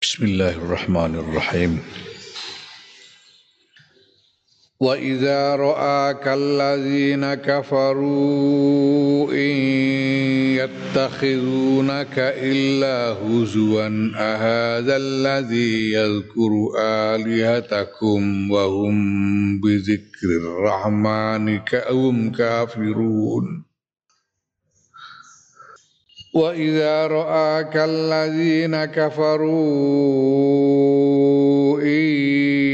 Bismillahirrahmanirrahim. وإذا رآك الذين كفروا إن يتخذونك إلا هزوا أهذا الذي يذكر آلهتكم وهم بذكر الرحمن كأهم كافرون وإذا رآك الذين كفروا إن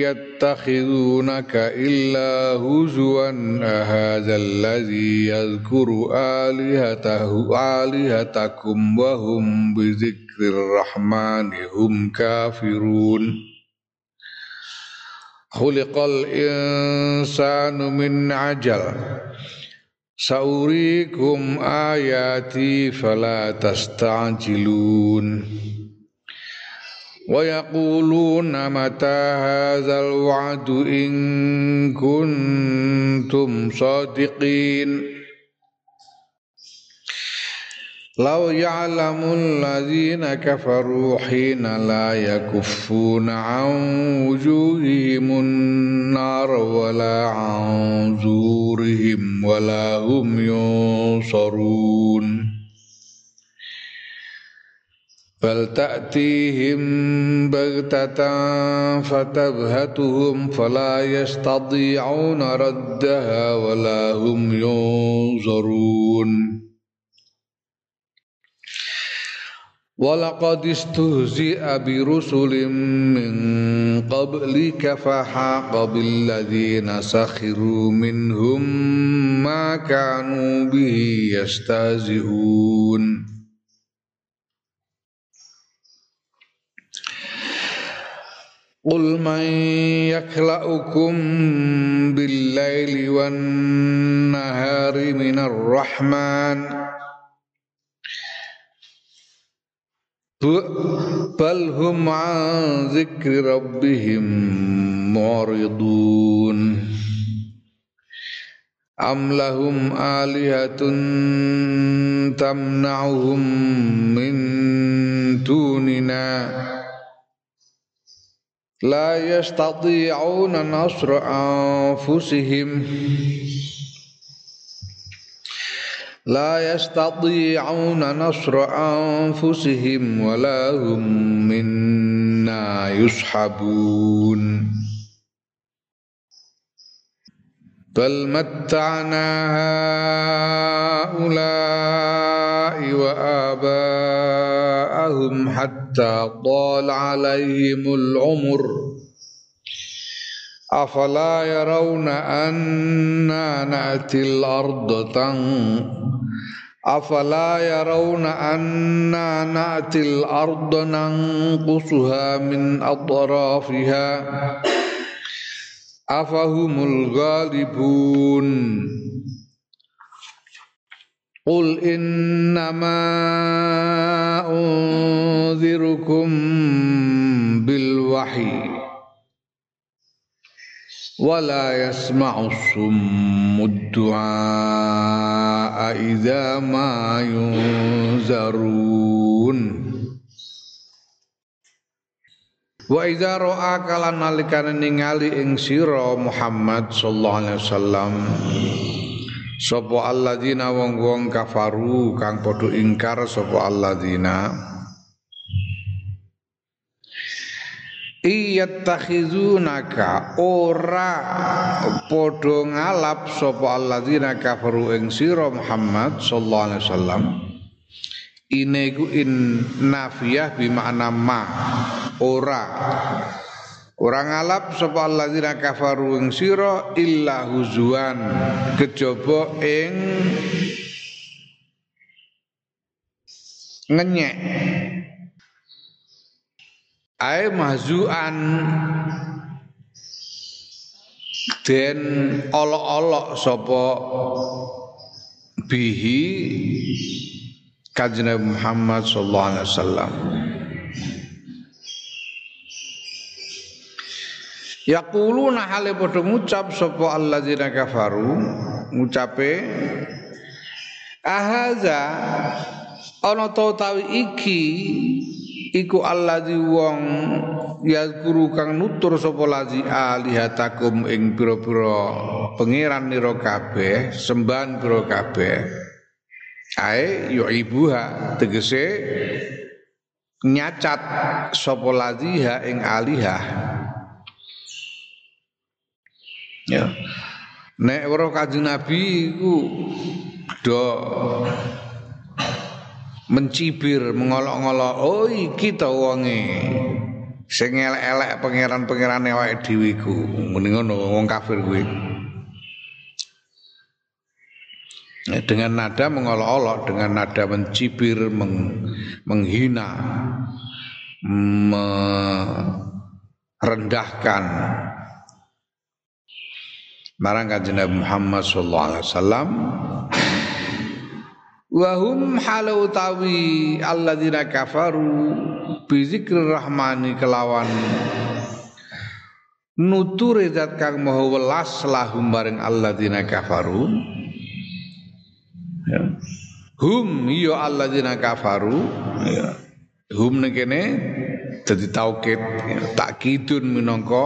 يتخذونك إلا هزوا أهذا الذي يذكر آلهته آلهتكم وهم بذكر الرحمن هم كافرون. خلق الإنسان من عجل. Saurikum ayati fala tasta'jilun. Wa yaquluna mata hadzal wa'du in kuntum sadiqin. لو يعلم الذين كفروا حين لا يكفون عن وجوههم النار ولا عن زورهم ولا هم ينصرون. بل تأتيهم بغتة فتبهتهم فلا يستطيعون ردها ولا هم ينظرون. ولقد استهزئ برسل من قبلك فحاق بالذين سخروا منهم ما كانوا به يستهزئون. قل من يكلأكم بالليل والنهار من الرحمن بل هم عن ذكر ربهم معرضون. أم لهم آلهة تمنعهم من دوننا؟ لا يستطيعون نصر أنفسهم. لا يستطيعون نصر أنفسهم ولا هم منا يسحبون. بل متعنا هؤلاء وآباءهم حتى طال عليهم العمر. أفلا يرون أنا نأتي الأرض تن أفلا يرون أنا نأتي الأرض ننقصها من أطرافها afahumul ghalibun Qul innama unzirukum bil wala yasma'u summud du'a idza ma yunzarun. Wa idza ra'a kalan nalikane ningali ing sira Muhammad sallallahu alaihi wasallam sapa alladzina wong-wong kafaru kang padha ingkar sapa alladzina Iyattakhizunaka. Ora padha ngalap sapa alladzina kafaru ing sira Muhammad sallallahu alaihi wasallam. Ine in nafiyah bi makna ma. Ora. Ora ngalap sapa alladzina kafaru ing sira illa huzuan. Kejaba ing ngenyek ae mahzuan den olok-olok sapa bihi Kanjeng Muhammad sallallahu alaihi wasallam. Yaquluna hale padha ngucap sapa alladzina kafaru ngucape ahaza ana ta utawi iki iku alladzi wong yazkuru kang nutur sapa lazi alihatakum ing pira-pira pangeran nira kabeh sembahan pira kabeh. Ae yu'ibuha tegese nyacat sapa laziha ing alihah. Ya. Nek weruh kanjeng nabi iku do mencibir mengolok-olok oh iki to wonge. Sing elek-elek pangeran-pangerane awake dhewe iku. Ngono wong kafir kuwi. Dengan nada mengolok-olok dengan nada mencibir meng, menghina merendahkan. Marang kanjeng Muhammad sallallahu alaihi wasallam Wahum halau tawi alladzina kafaru bi rahmani kelawan nuture zat kang maha welas lahum bareng alladzina kafaru ya. hum ya alladzina kafaru ya. hum nekene dadi taukid ya. takkidun minangka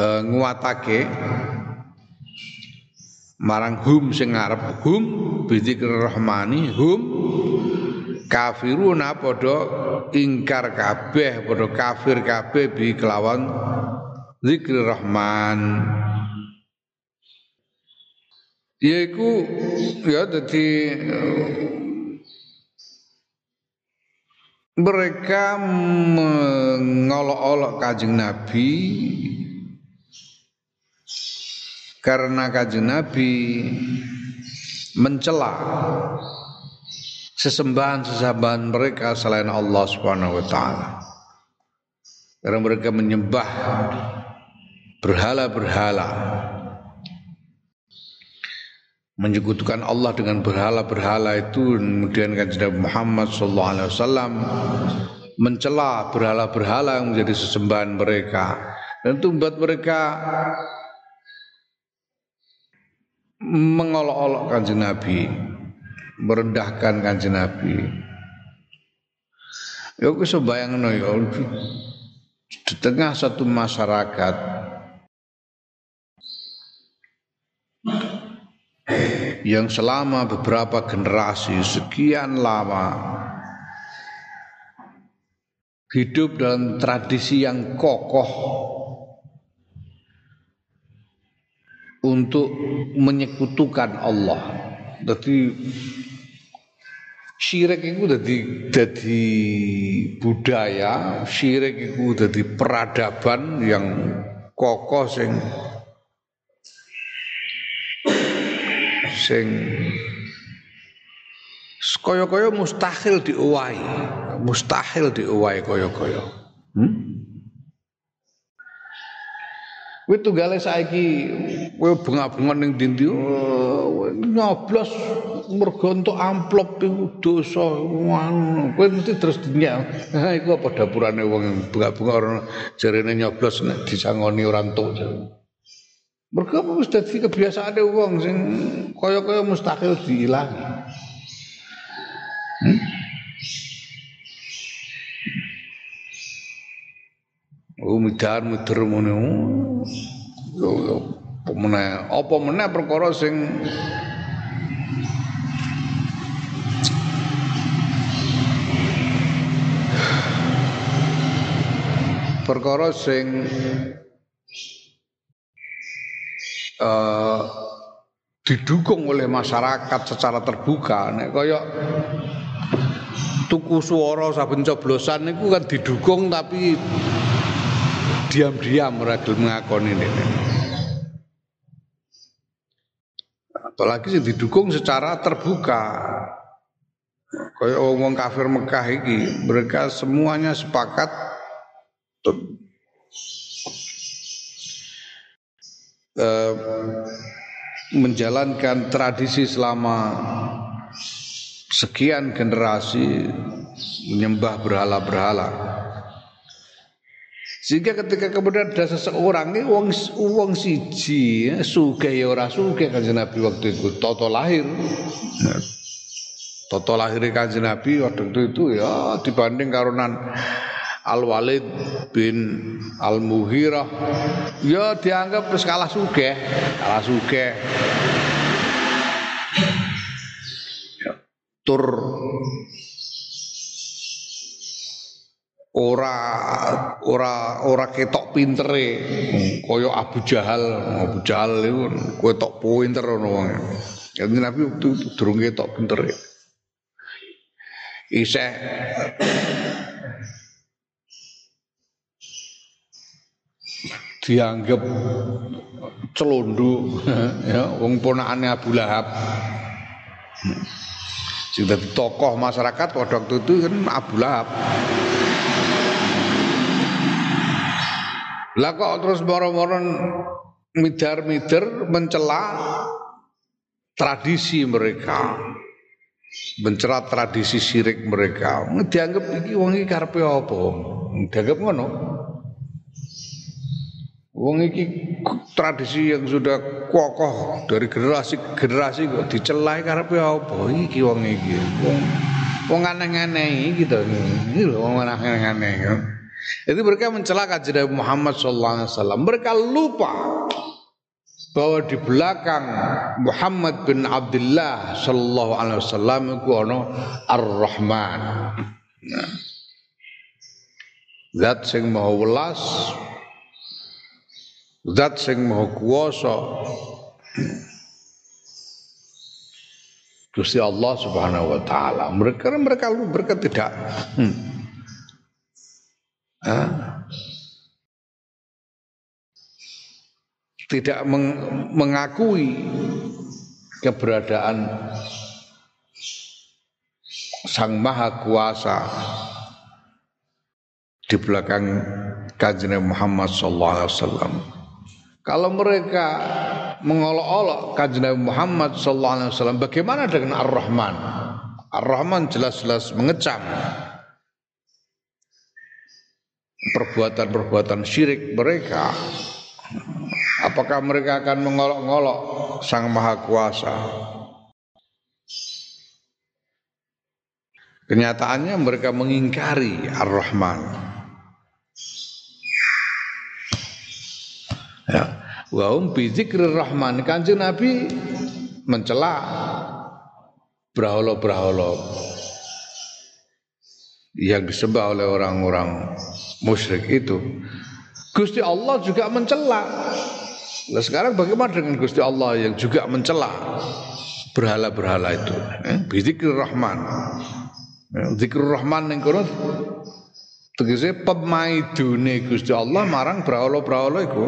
uh, nguatake marang hum sing ngarep hum bidzikir rahmani hum. Kafiruna padha ingkar kabeh padha kafir kabeh bi kelawan zikir rahman. Yaiku ya dadi mereka mengolok-olok kajeng Nabi karena kajian Nabi mencela sesembahan-sesembahan mereka selain Allah Subhanahu wa taala. Karena mereka menyembah berhala-berhala. Menyekutukan Allah dengan berhala-berhala itu kemudian kanjeng Muhammad sallallahu alaihi wasallam mencela berhala-berhala yang menjadi sesembahan mereka. Dan itu membuat mereka mengolok-olok kanjeng Nabi, merendahkan kanjeng Nabi. Ya aku sebayangno ya di tengah satu masyarakat. Yang selama beberapa generasi sekian lama hidup dalam tradisi yang kokoh untuk menyekutukan Allah. Jadi syirik itu jadi jadi budaya, syirik itu jadi peradaban yang kokoh sing sing kaya-kaya mustahil diowahi, mustahil diowahi kaya-kaya. Hmm? Kowe tunggale saiki kowe bengak-bengok ning dindi nyoblos mergo entuk amplop iku dosa ngono. Kowe mesti terus dinyal. Ha iku apa dapurane wong bengak-bengok ora jarene nyoblos nek disangoni ora entuk. Mergo apa wis dadi kebiasaane wong sing kaya-kaya mustahil diilangi. Hmm? Oh midar muter ngono. Yo pemene apa meneh perkara sing perkara sing uh, didukung oleh masyarakat secara terbuka nek kaya tuku suara saben coblosan niku kan didukung tapi diam-diam ora gelem ngakoni ini. Apalagi sing didukung secara terbuka. Kayak wong kafir Mekah iki, mereka semuanya sepakat uh, menjalankan tradisi selama sekian generasi menyembah berhala-berhala. Sehingga ketika kemudian ada seseorang ini wong wong siji ya, suge ya ora suge kan Nabi waktu itu toto lahir. Toto lahir kanjeng Nabi waktu itu, ya dibanding karunan Al Walid bin Al Mughirah ya dianggap terus kalah sugih, kalah. Ya, tur ora ora ora ketok pintere. Kaya Abu Jahal Abu Jahal itu ketok pinter ngono wong Kanjeng Nabi itu durung ketok pintere. Isih dianggap celundu ya wong ponakane Abu Lahab. Sing tokoh masyarakat pada waktu itu kan Abu Lahab Lah kok terus moro-moro midar-midar mencela tradisi mereka. Mencela tradisi syirik mereka. Dianggap iki wong iki karepe apa? Dianggap ngono. Wong iki tradisi yang sudah kokoh dari generasi ke generasi kok dicelai karepe apa? Iki wong iki. Wong wong aneh-aneh gitu. Ini lho wong aneh-aneh. Itu mereka mencela kajian Muhammad sallallahu alaihi wasallam. Mereka lupa bahwa di belakang Muhammad bin Abdullah sallallahu alaihi wasallam itu ono Ar-Rahman. Zat sing maha welas Zat sing maha kuwasa Gusti Allah Subhanahu wa taala. Mereka mereka mereka tidak hmm tidak meng, mengakui keberadaan Sang Maha Kuasa di belakang kajian Muhammad Sallallahu Alaihi Wasallam. Kalau mereka mengolok-olok kajian Muhammad Sallallahu Alaihi Wasallam, bagaimana dengan Ar-Rahman? Ar-Rahman jelas-jelas mengecam perbuatan-perbuatan syirik mereka. Apakah mereka akan mengolok-ngolok Sang Maha Kuasa? Kenyataannya mereka mengingkari Ar-Rahman. Ya. Wa hum bi rahman. Kanjeng Nabi mencela berhala-berhala yang disembah oleh orang-orang musyrik itu. Gusti Allah juga mencela. Nah sekarang bagaimana dengan Gusti Allah yang juga mencela berhala-berhala itu? Eh, Rahman. Eh, Zikir Rahman yang kono tegese pemaidune Gusti Allah marang berhala-berhala itu.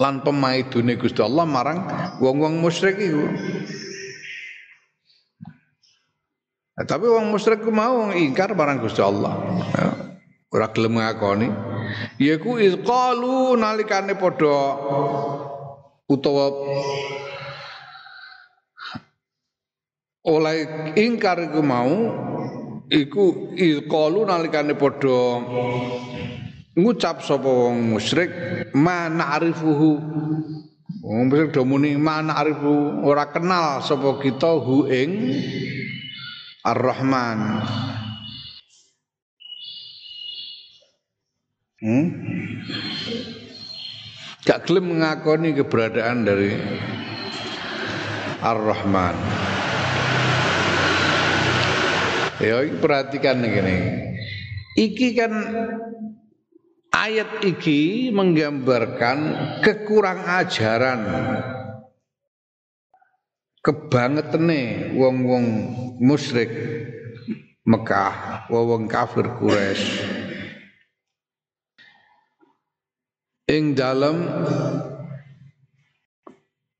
Lan pemaidune Gusti Allah marang wong-wong musyrik itu. Nah, tapi wong musyrik mau ingkar barang Gusti Allah. Ya. Ora gelem ngakoni. Yaiku izqalu nalikane padha utawa oleh ingkar iku mau iku izqalu nalikane padha ngucap sapa wong musyrik ma na'rifuhu wong musyrik do muni ma na'rifu ora kenal sapa kita hu ing Ar-Rahman. Hmm? Gak gelem mengakoni keberadaan dari Ar-Rahman. Ya, perhatikan ini. Iki kan ayat iki menggambarkan kekurang ajaran kebangetene wong-wong musyrik Mekah, wong kafir Quraisy. Ing dalam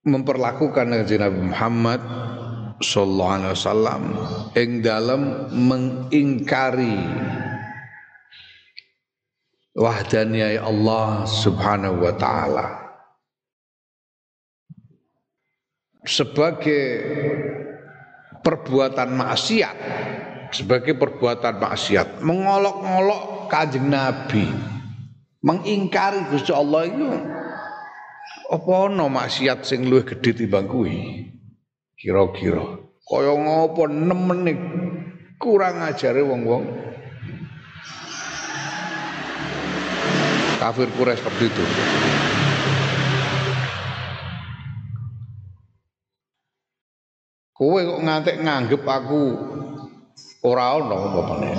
memperlakukan Nabi Muhammad sallallahu alaihi wasallam ing dalam mengingkari wahdaniyah Allah Subhanahu wa taala. Sebagai perbuatan maksiat sebagai perbuatan maksiat mengolok-olok kanjeng Nabi mengingkari Gusti Allah itu apa no maksiat sing luwih gedhe timbang kuwi kira-kira Kaya ngopo nemen kurang ajare wong-wong. Kafir Quraisy seperti itu. Kowe kok ngantek nganggep aku ora ono apa-apane.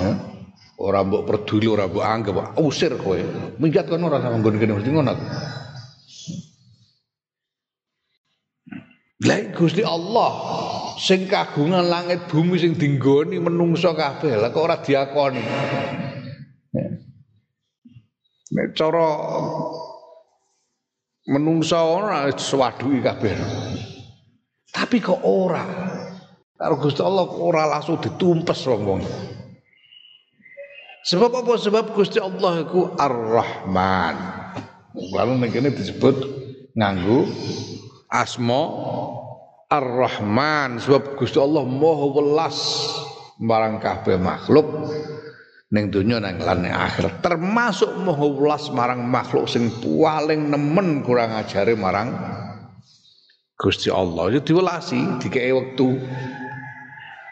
Ora mbok peduli, ora mbok anggap, usir kowe. Minggat kono ora nang nggon kene mesti ngono. Lah Gusti Allah sing kagungan langit bumi sing dinggoni menungso kabeh lah kok ora diakoni. Nek cara menungso ora swaduki kabeh. Tapi kok ora. Karo Gusti Allah ora langsung ditumpes wong-wong. Sebab apa? Sebab Gusti Allah itu Ar-Rahman. Lalu nek disebut nganggu asma Ar-Rahman sebab Gusti Allah Maha welas marang kabeh makhluk ning donya nang lan akhirat termasuk Maha welas marang makhluk sing paling nemen kurang ajare marang Gusti Allah itu diwelasi dikei wektu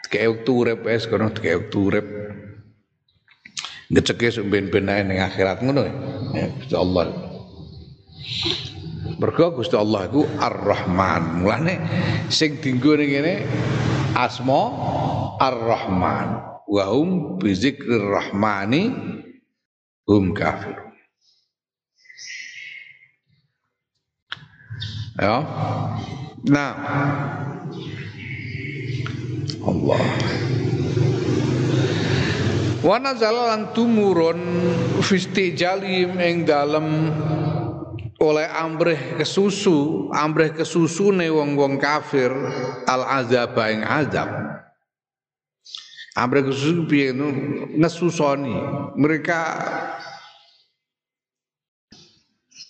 dikei wektu urip wis kono dikei wektu urip ngeceke sok ben-ben ning akhirat ngono ya Gusti Allah Mergo Gusti Allah iku Ar-Rahman. Mulane sing dienggo ning kene asma Ar-Rahman. Wa hum bi rahmani hum kafirun. Ya. Nah. Allah. Wa nazala lan tumurun fisti jalim ing dalem oleh ambreh kesusu, ambreh kesusune wong-wong kafir al azab ing azab. Ambreh kesusu piye ngesusoni. Mereka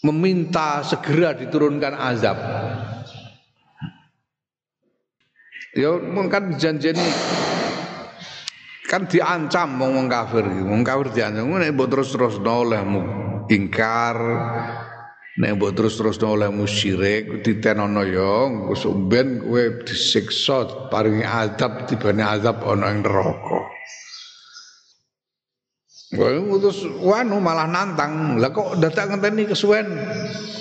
meminta segera diturunkan azab. Ya kan janjeni kan diancam wong kafir. Wong kafir diancam. Nek mbok terus-terus olehmu ingkar nek mbok terus-terus oleh musyirik ditenono ya sumben kowe disiksa paringi azab tibane azab ana ing neraka Kowe utus wanu malah nantang. Lah kok dadak ngenteni kesuwen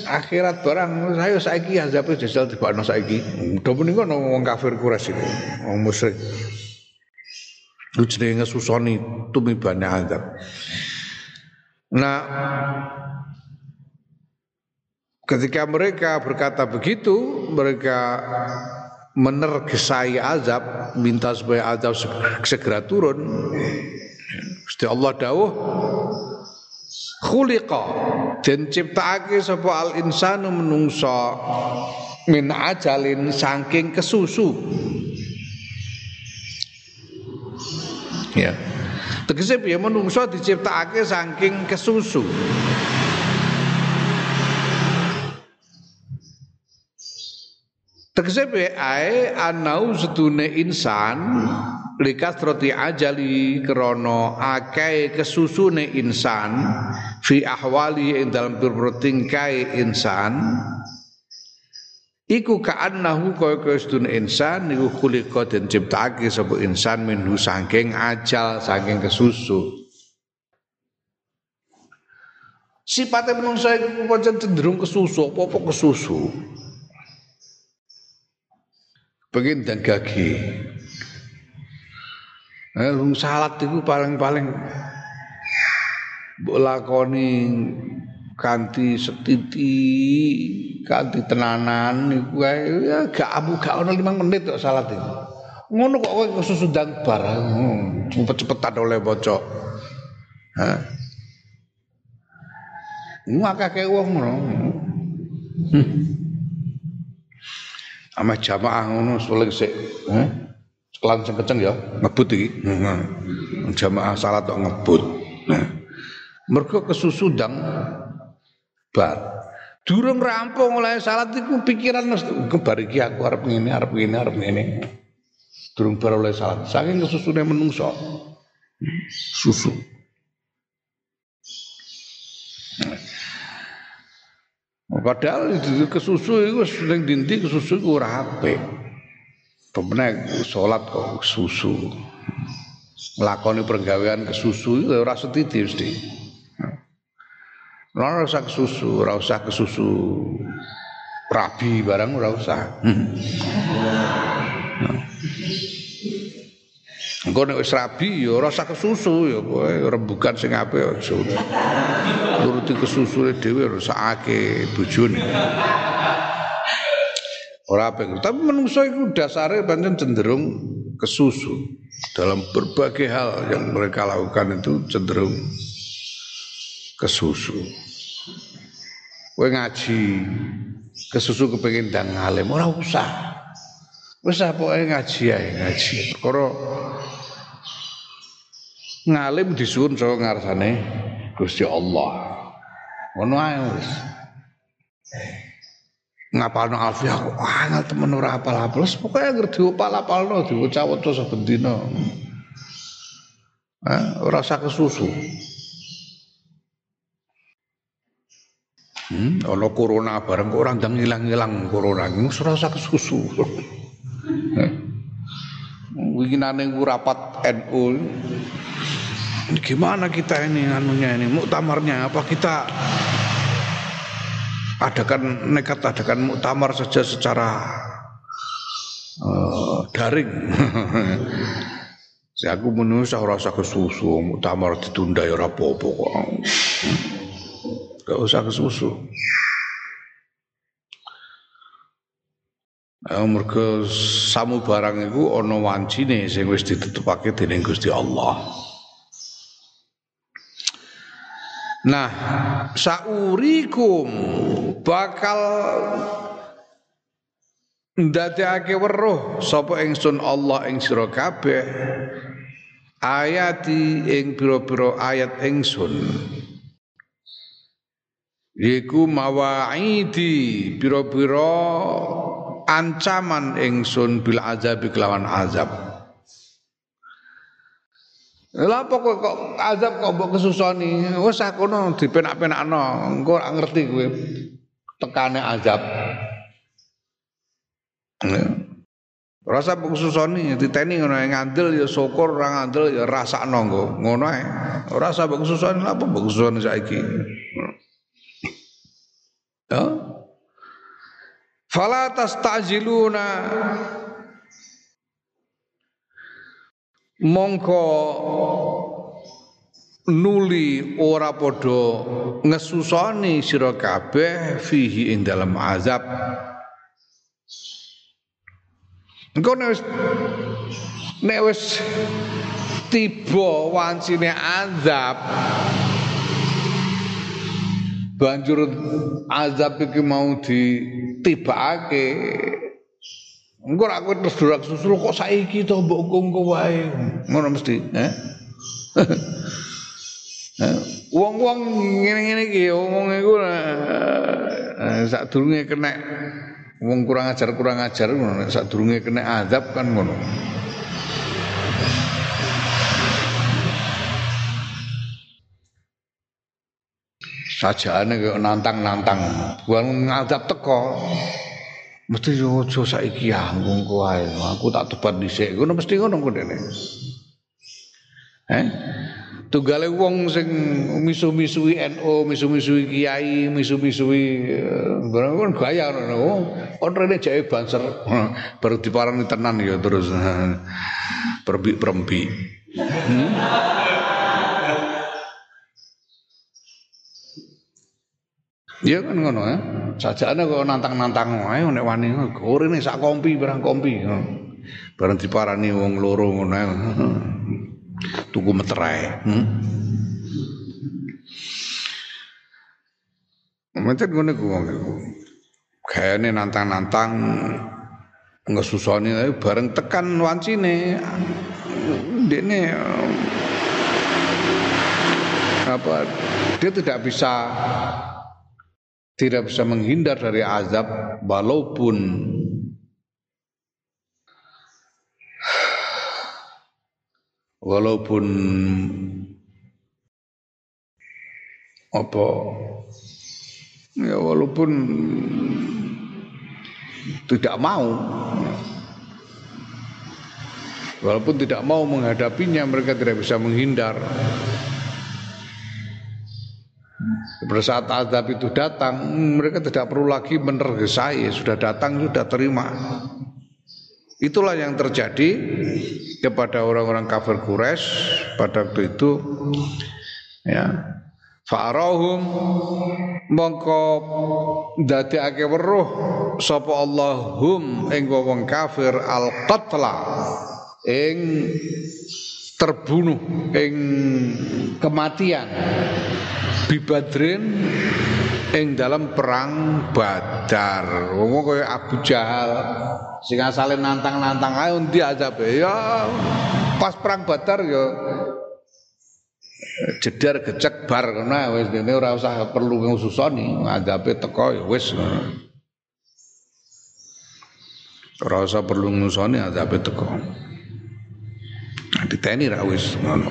akhirat barang saya saiki azabe jajal dibakno saiki. Mudah menika wong kafir Quraisy iki, wong musyrik. Lu jenenge ngesusoni tumibane azab. Nah, ketika mereka berkata begitu, mereka menergesai azab, minta supaya azab segera turun. Gusti Allah dawuh khuliqa. Den ciptakake sapa al insanu menungsa min ajalin saking kesusu. Ya. Tegese piye menungsa diciptakake saking kesusu? Tegese piye? Ae anau sedune insan likas roti ajali krono akai kesusune insan fi ahwali ing dalam pira tingkai insan. Iku ka'annahu kaya kaya insan iku khuliqa den ciptake sapa insan minhu saking ajal saking kesusu. Sifatnya menungsa iku pancen cenderung kesusu apa-apa kesusu. Pengen dan gagi Eh, salat itu paling-paling mbok lakoni kanthi setiti, kanthi tenanan niku ya gak abu gak ono 5 menit kok salat itu. Ngono kok kowe kesusundang bar. Hmm, cepet-cepetan oleh bocok. Hah? Ngakake wong ngono. Hmm. Ama jamaah ngono suling sik, eh? Kelan sing kenceng ya, ngebut iki. Jamaah salat kok ngebut. Nah, mergo kesusu ndang bar. Durung rampung oleh salat iku pikiran kebar iki aku arep ngene, arep ngene, arep ngene. Durung bar oleh salat. Saking kesusune menungso. Susu. Padahal kesusu itu sering dinti kesusu itu ora Pemenek salat kok susu. Nglakoni pergawean kesusu itu ora setiti mesti. Ora usah kesusu, ora usah kesusu rabi barang ora usah. Engko nek wis rabi ya ora usah kesusu ya kowe rembugan sing apik aja. Nuruti kesusune dhewe ora bojone. Ora apik, tapi menungso iku dasare pancen cenderung kesusu. Dalam berbagai hal yang mereka lakukan itu cenderung kesusu. Kowe ngaji, kesusu kepengin ndang alim ora usah. Wis pokoke ngaji ae ngaji. Perkara ngalim disuwun saka ngarsane Gusti Allah. Ngono ae wis. Ngapalno alfiah kok angel temen ora apal-apal. Pokoke anggere diopal-apalno diwaca-waca saben dina. Eh, ora usah kesusu. Hmm, ana corona bareng kok ora ndang ilang-ilang corona. Iki ora usah kesusu. Winginane rapat NU. Gimana kita ini anunya ini? Muktamarnya apa? Kita adakan nekat adakan muktamar saja secara uh, daring. Saya aku menurut saya rasa kesusu muktamar ditunda ya apa-apa kok. Gak usah kesusu. Mergo samu barang iku ana wancine sing wis ditetepake dening Gusti Allah. Nah, saurikum bakal ndadekake weruh sapa ingsun Allah ing sira kabeh ayati ing pira-pira ayat ingsun. Yiku mawaidi pira-pira ancaman ingsun bil azab kelawan azab Lha apa kok, azab kok mbok kesusoni? Wis kono dipenak-penakno, engko ora ngerti kowe tekane azab. Rasa mbok kesusoni diteni ngono ngandel ya syukur, ora ngandel ya rasakno engko. Ngono ae. Ora usah mbok kesusoni, lha apa mbok kesusoni saiki? Ya. Fala tastajiluna mongko nuli ora padha ngesusoni sira kabeh fihi ing dalam azab. Engko nek wis nek wis tiba wancine azab banjur azab iki mau ditibake Engko aku terus durak susul kok saiki to mbok engko wae. Ngono mesti, eh? eh? Wong-wong ngene-ngene iki wong iku eh, sadurunge kena wong kurang ajar kurang ajar ngono sadurunge kena azab kan ngono. Sajane kok nantang-nantang, buang ngadap teko. Mesti aja saiki ya engko ae. Aku tak tobat dhisik. Ngono mesti ngono kene eh? Tunggale wong sing misu-misui NU misu-misui kiai misu-misui barang kan gaya ngono kon rene jake banser baru diparani tenan ya terus. Perbi-perembi hmm? Iya kan ngono ya. Sajane kok nantang-nantang wae nek wani gorene sak kompi barang kompi. Bareng diparani wong loro ngono Tuku meterai. Hmm? Menten ngono ku wong iku. Kayane nantang-nantang ngesusoni bareng tekan wancine. Dene apa dia tidak bisa tidak bisa menghindar dari azab walaupun walaupun apa ya walaupun tidak mau Walaupun tidak mau menghadapinya, mereka tidak bisa menghindar. Pada saat azab itu datang, mereka tidak perlu lagi menergesai, sudah datang, sudah terima. Itulah yang terjadi kepada orang-orang kafir Quraisy pada waktu itu. Ya, Fa'arahum mongko dadekake weruh sapa Allahum ing wong kafir al qatla ing terbunuh ing kematian. Bibadrin ing dalam perang Badar. Wong kaya Abu Jahal sing asale nantang-nantang ae ndi azabe ya pas perang Badar ya jedar gecek bar kena wis dene ora usah perlu ngususoni ngadepe teko ya wis ora usah perlu ngusoni ngadepe teko diteni ra wis ngono.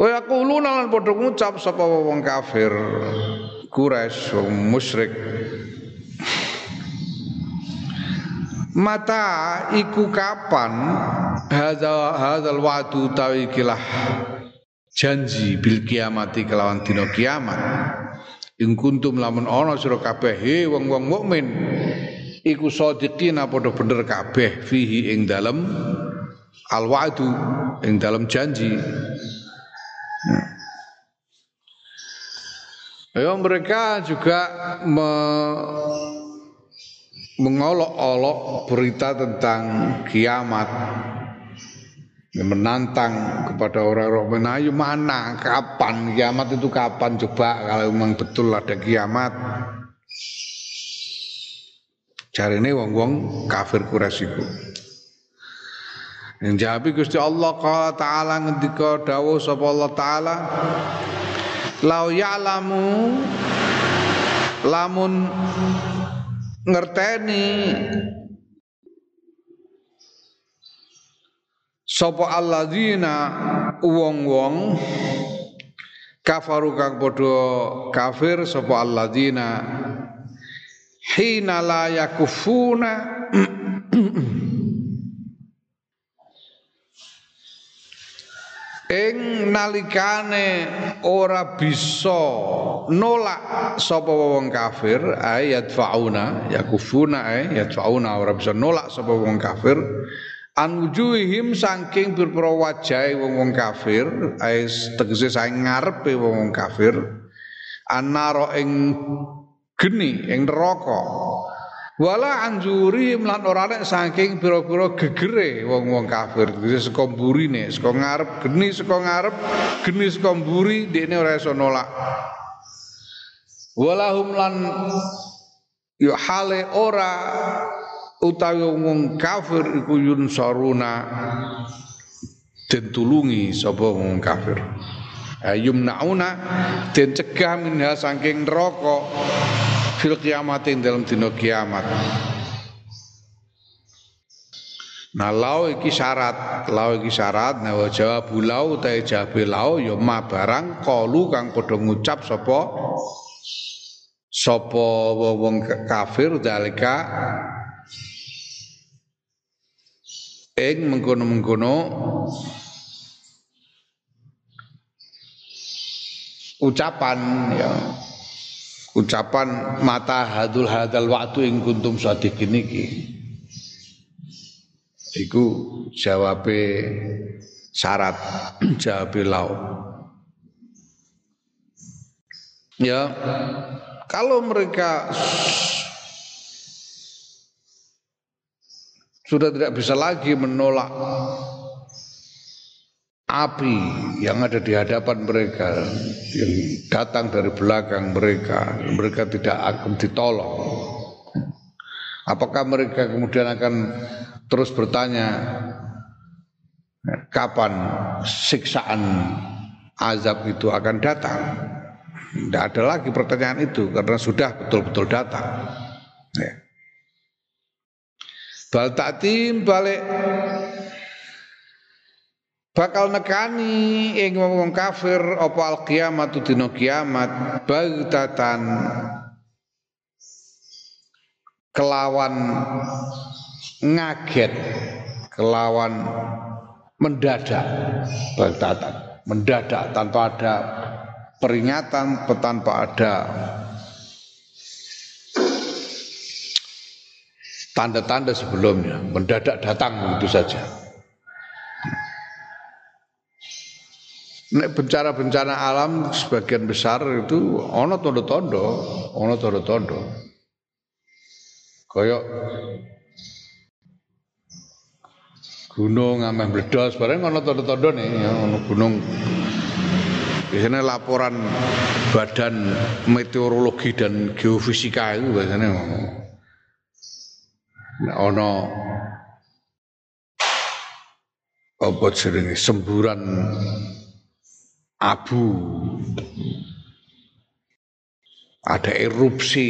Wa yaquluna lan padha ngucap sapa wong kafir Quraisy wong musyrik. Mata iku kapan hadza hadzal wa'du tawikilah janji bil kiamati kelawan dina kiamat. Ing kuntum lamun ana sira kabeh wong-wong mukmin iku shadiqina padha bener kabeh fihi ing dalem al wa'du ing dalem janji. Ya. Mereka juga me mengolok-olok berita tentang kiamat. Menantang kepada orang-orang ayo mana kapan? Kiamat itu kapan? Coba kalau memang betul ada kiamat ini wong-wong kafir kurasiku yang jawab Gusti Allah kala taala ngendika dawuh sapa Allah taala lau ya'lamu lamun ngerteni sapa alladzina wong-wong kafaru kang padha kafir sapa alladzina hina la yakufuna. Ing nalikane ora bisa nolak sapa wong kafir ayat fauna yakufuna ayat fauna ora bisa nolak sapa wong kafir. An wujuhihim saking pira wajahe wong-wong kafir ais tegese saking ngarepe wong-wong kafir. Anaro ing geni ing neraka. Wala anjuri lan ora nek saking pira-pira gegere wong-wong kafir. Dadi saka mburine saka ngarep geni saka ngarep geni saka mburi dekne ora iso nolak. Walahum lan yo hale ora utawi wong kafir iku yun saruna den tulungi sapa wong kafir. Ayum nauna den cegah minha saking neraka fil kiamat ing dalam dina kiamat. Nah lau iki syarat, lau iki syarat, nah wa jawab lau utai jawab lau ya ma barang kalu kang padha ngucap sapa sapa wong kafir dalika ing mengkono-mengkono ucapan ya ucapan mata hadul hadal waktu ing kuntum sadiqin iki. Iku jawabe syarat jawabe lau ya kalau mereka sudah tidak bisa lagi menolak api yang ada di hadapan mereka yang datang dari belakang mereka mereka tidak akan ditolong. Apakah mereka kemudian akan terus bertanya kapan siksaan azab itu akan datang? Tidak ada lagi pertanyaan itu karena sudah betul-betul datang. Ya. bal taktim balik bakal nekani ing wong kafir apa al kiamat dina kiamat bagtatan kelawan ngaget kelawan mendadak bagtatan mendadak tanpa ada peringatan tanpa ada tanda-tanda sebelumnya. Mendadak datang itu saja Nek bencana-bencana alam sebagian besar itu ono tondo-tondo, ono tondo-tondo. Kayak gunung ameh meledos bareng ono tondo-tondo nih, ya, ono gunung. Biasanya laporan Badan Meteorologi dan Geofisika itu biasanya ono apa jenenge semburan abu ada erupsi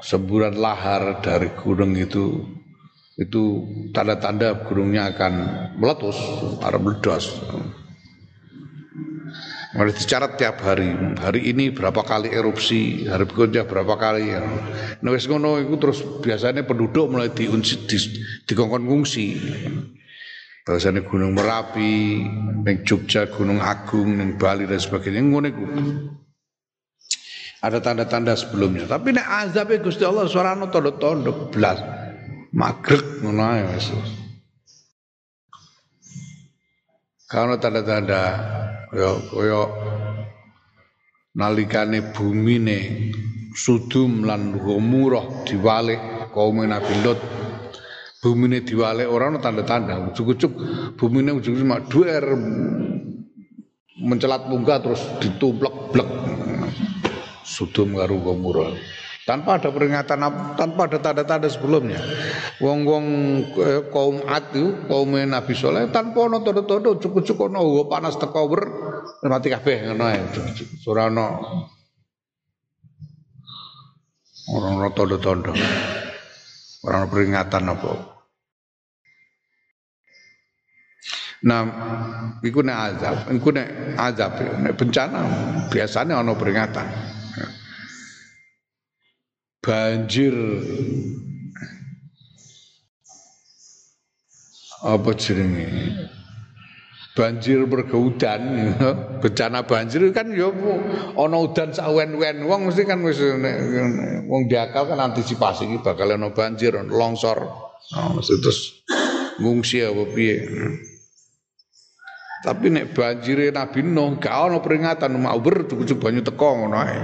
semburan lahar dari gunung itu itu tanda-tanda gunungnya akan meletus atau meledos Mari dicatat tiap hari. Hari ini berapa kali erupsi, hari berikutnya berapa kali ya. Nah itu terus biasanya penduduk mulai diunsi di, dikongkon ngungsi. Bahasanya Gunung Merapi, neng Jogja, Gunung Agung, neng Bali dan sebagainya. Ngono. Ada tanda-tanda sebelumnya. Tapi nek azab Gusti Allah suarane tondo-tondo belas. Magrek ngono ae wis. Kalau tanda-tanda ya kaya nalikane bumine sudum lan gomurah diwalik kaum Nabi Lot bumine diwalek ora ana tanda-tanda. Ujug-ujug bumine ujug cuma duer mencelat munggah terus ditumplek-blek sudum karo Gomora tanpa ada peringatan tanpa ada tanda-tanda sebelumnya. Wong-wong eh, kaum Ad kaum Nabi Soleh tanpa ana tanda-tanda ujug-ujug ana panas teko mati kabeh ngono ae ora ana ora tanda-tanda. Orang peringatan apa. Nah, iku nek azab, iku nek azab, nek bencana biasanya ono peringatan. Banjir. Apa jenenge? banjir berkeudan bencana banjir kan ya ana udan sawen-wen wong mesti kan wis wong diakal kan antisipasi bakal ana banjir longsor. Nah, terus ngungsi apa piye tapi nek banjire Nabi Nuh gak ana peringatan mau ber cukup banyu teko ngono ae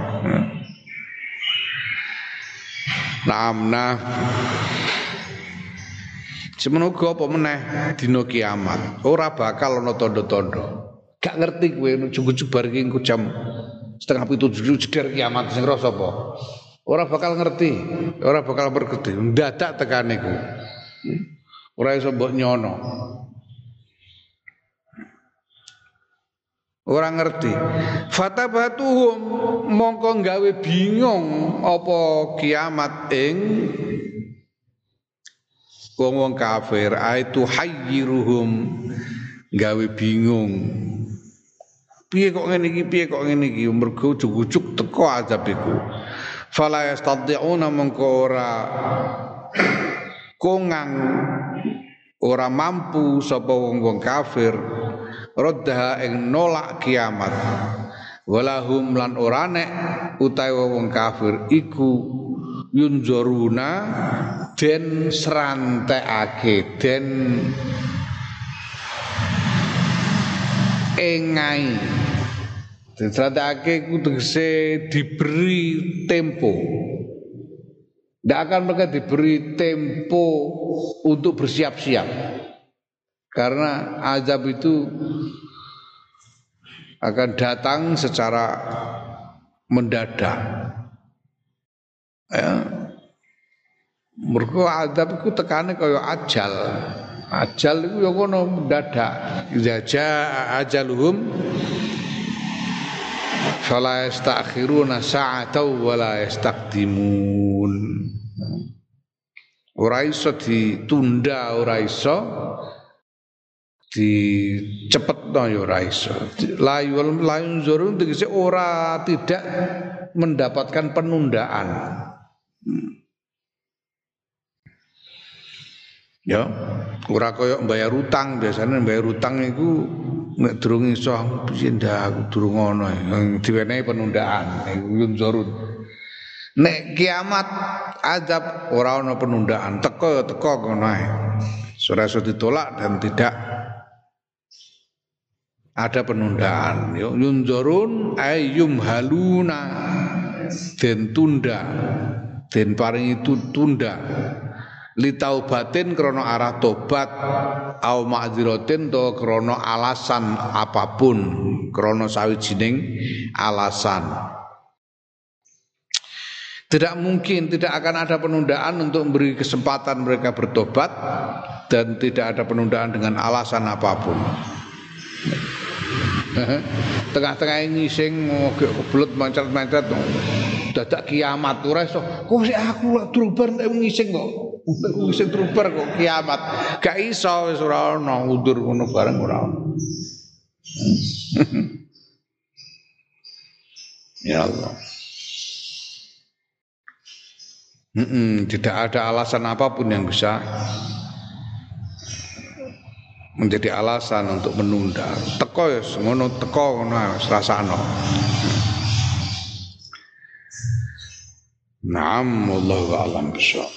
Nah, nah Semenuga apa meneh dina kiamat, ora bakal ana tanda-tanda. Gak ngerti kowe ujug-ujug bar iki engko jam setengah pitu jeder kiamat sing rasa apa? Ora bakal ngerti, ora bakal bergede. Ndadak tekane ku. Ora iso mbok nyono. Ora ngerti. Fatabatuhum mongko gawe bingung apa kiamat ing wong-wong kafir. Aitu hayyiruhum gawe bingung. Piye kok ngene iki piye kok ngene iki? Mergo ujug-ujug teko azab iku. Fala yastati'una mengko ora kongang ora mampu sapa wong-wong kafir radha ing nolak kiamat. Walahum lan ora nek utawa wong kafir iku yunzoruna den srantekake den engai. Den srantekake ku tegese diberi tempo. Tidak akan mereka diberi tempo untuk bersiap-siap karena azab itu akan datang secara mendadak ya Mergo adab iku tekane kaya ajal. Ajal iku ya ngono mendadak. Jaja ajaluhum fala yastakhiruna sa'atan wala yastaqdimun. Ora iso ditunda, ora iso dicepetno ya ora iso. Layul layun tegese ora tidak mendapatkan penundaan. Ya, ora kaya bayar utang, biasanya bayar utang itu nek durung iso piye ndak durung ngono diwenehi penundaan. Iku yunzurun nek kiamat azab ora ana penundaan. Teko teko ngono ae. Iso ditolak dan tidak ada penundaan. Yunzurun ayyum haluna. Den tunda. Den itu tunda. Litaubatin krono arah tobat. Au ma'dziratin to krono alasan apa pun. Krono sawijining alasan. Tidak mungkin tidak akan ada penundaan untuk memberi kesempatan mereka bertobat dan tidak ada penundaan dengan alasan apa pun. Tengah-tengah ini sing kebelut mancet-mancet dadak kiamat ora iso. Kok sik aku lak drubar nek ngising kok. Ngising drubar kok kiamat. Gak iso wis ora ono undur ngono bareng ora ya Allah. Tidak ada alasan apa pun yang bisa menjadi alasan untuk menunda. Teko ya, ngono teko ngono serasano. Naam, wallahu a'lam bishawab.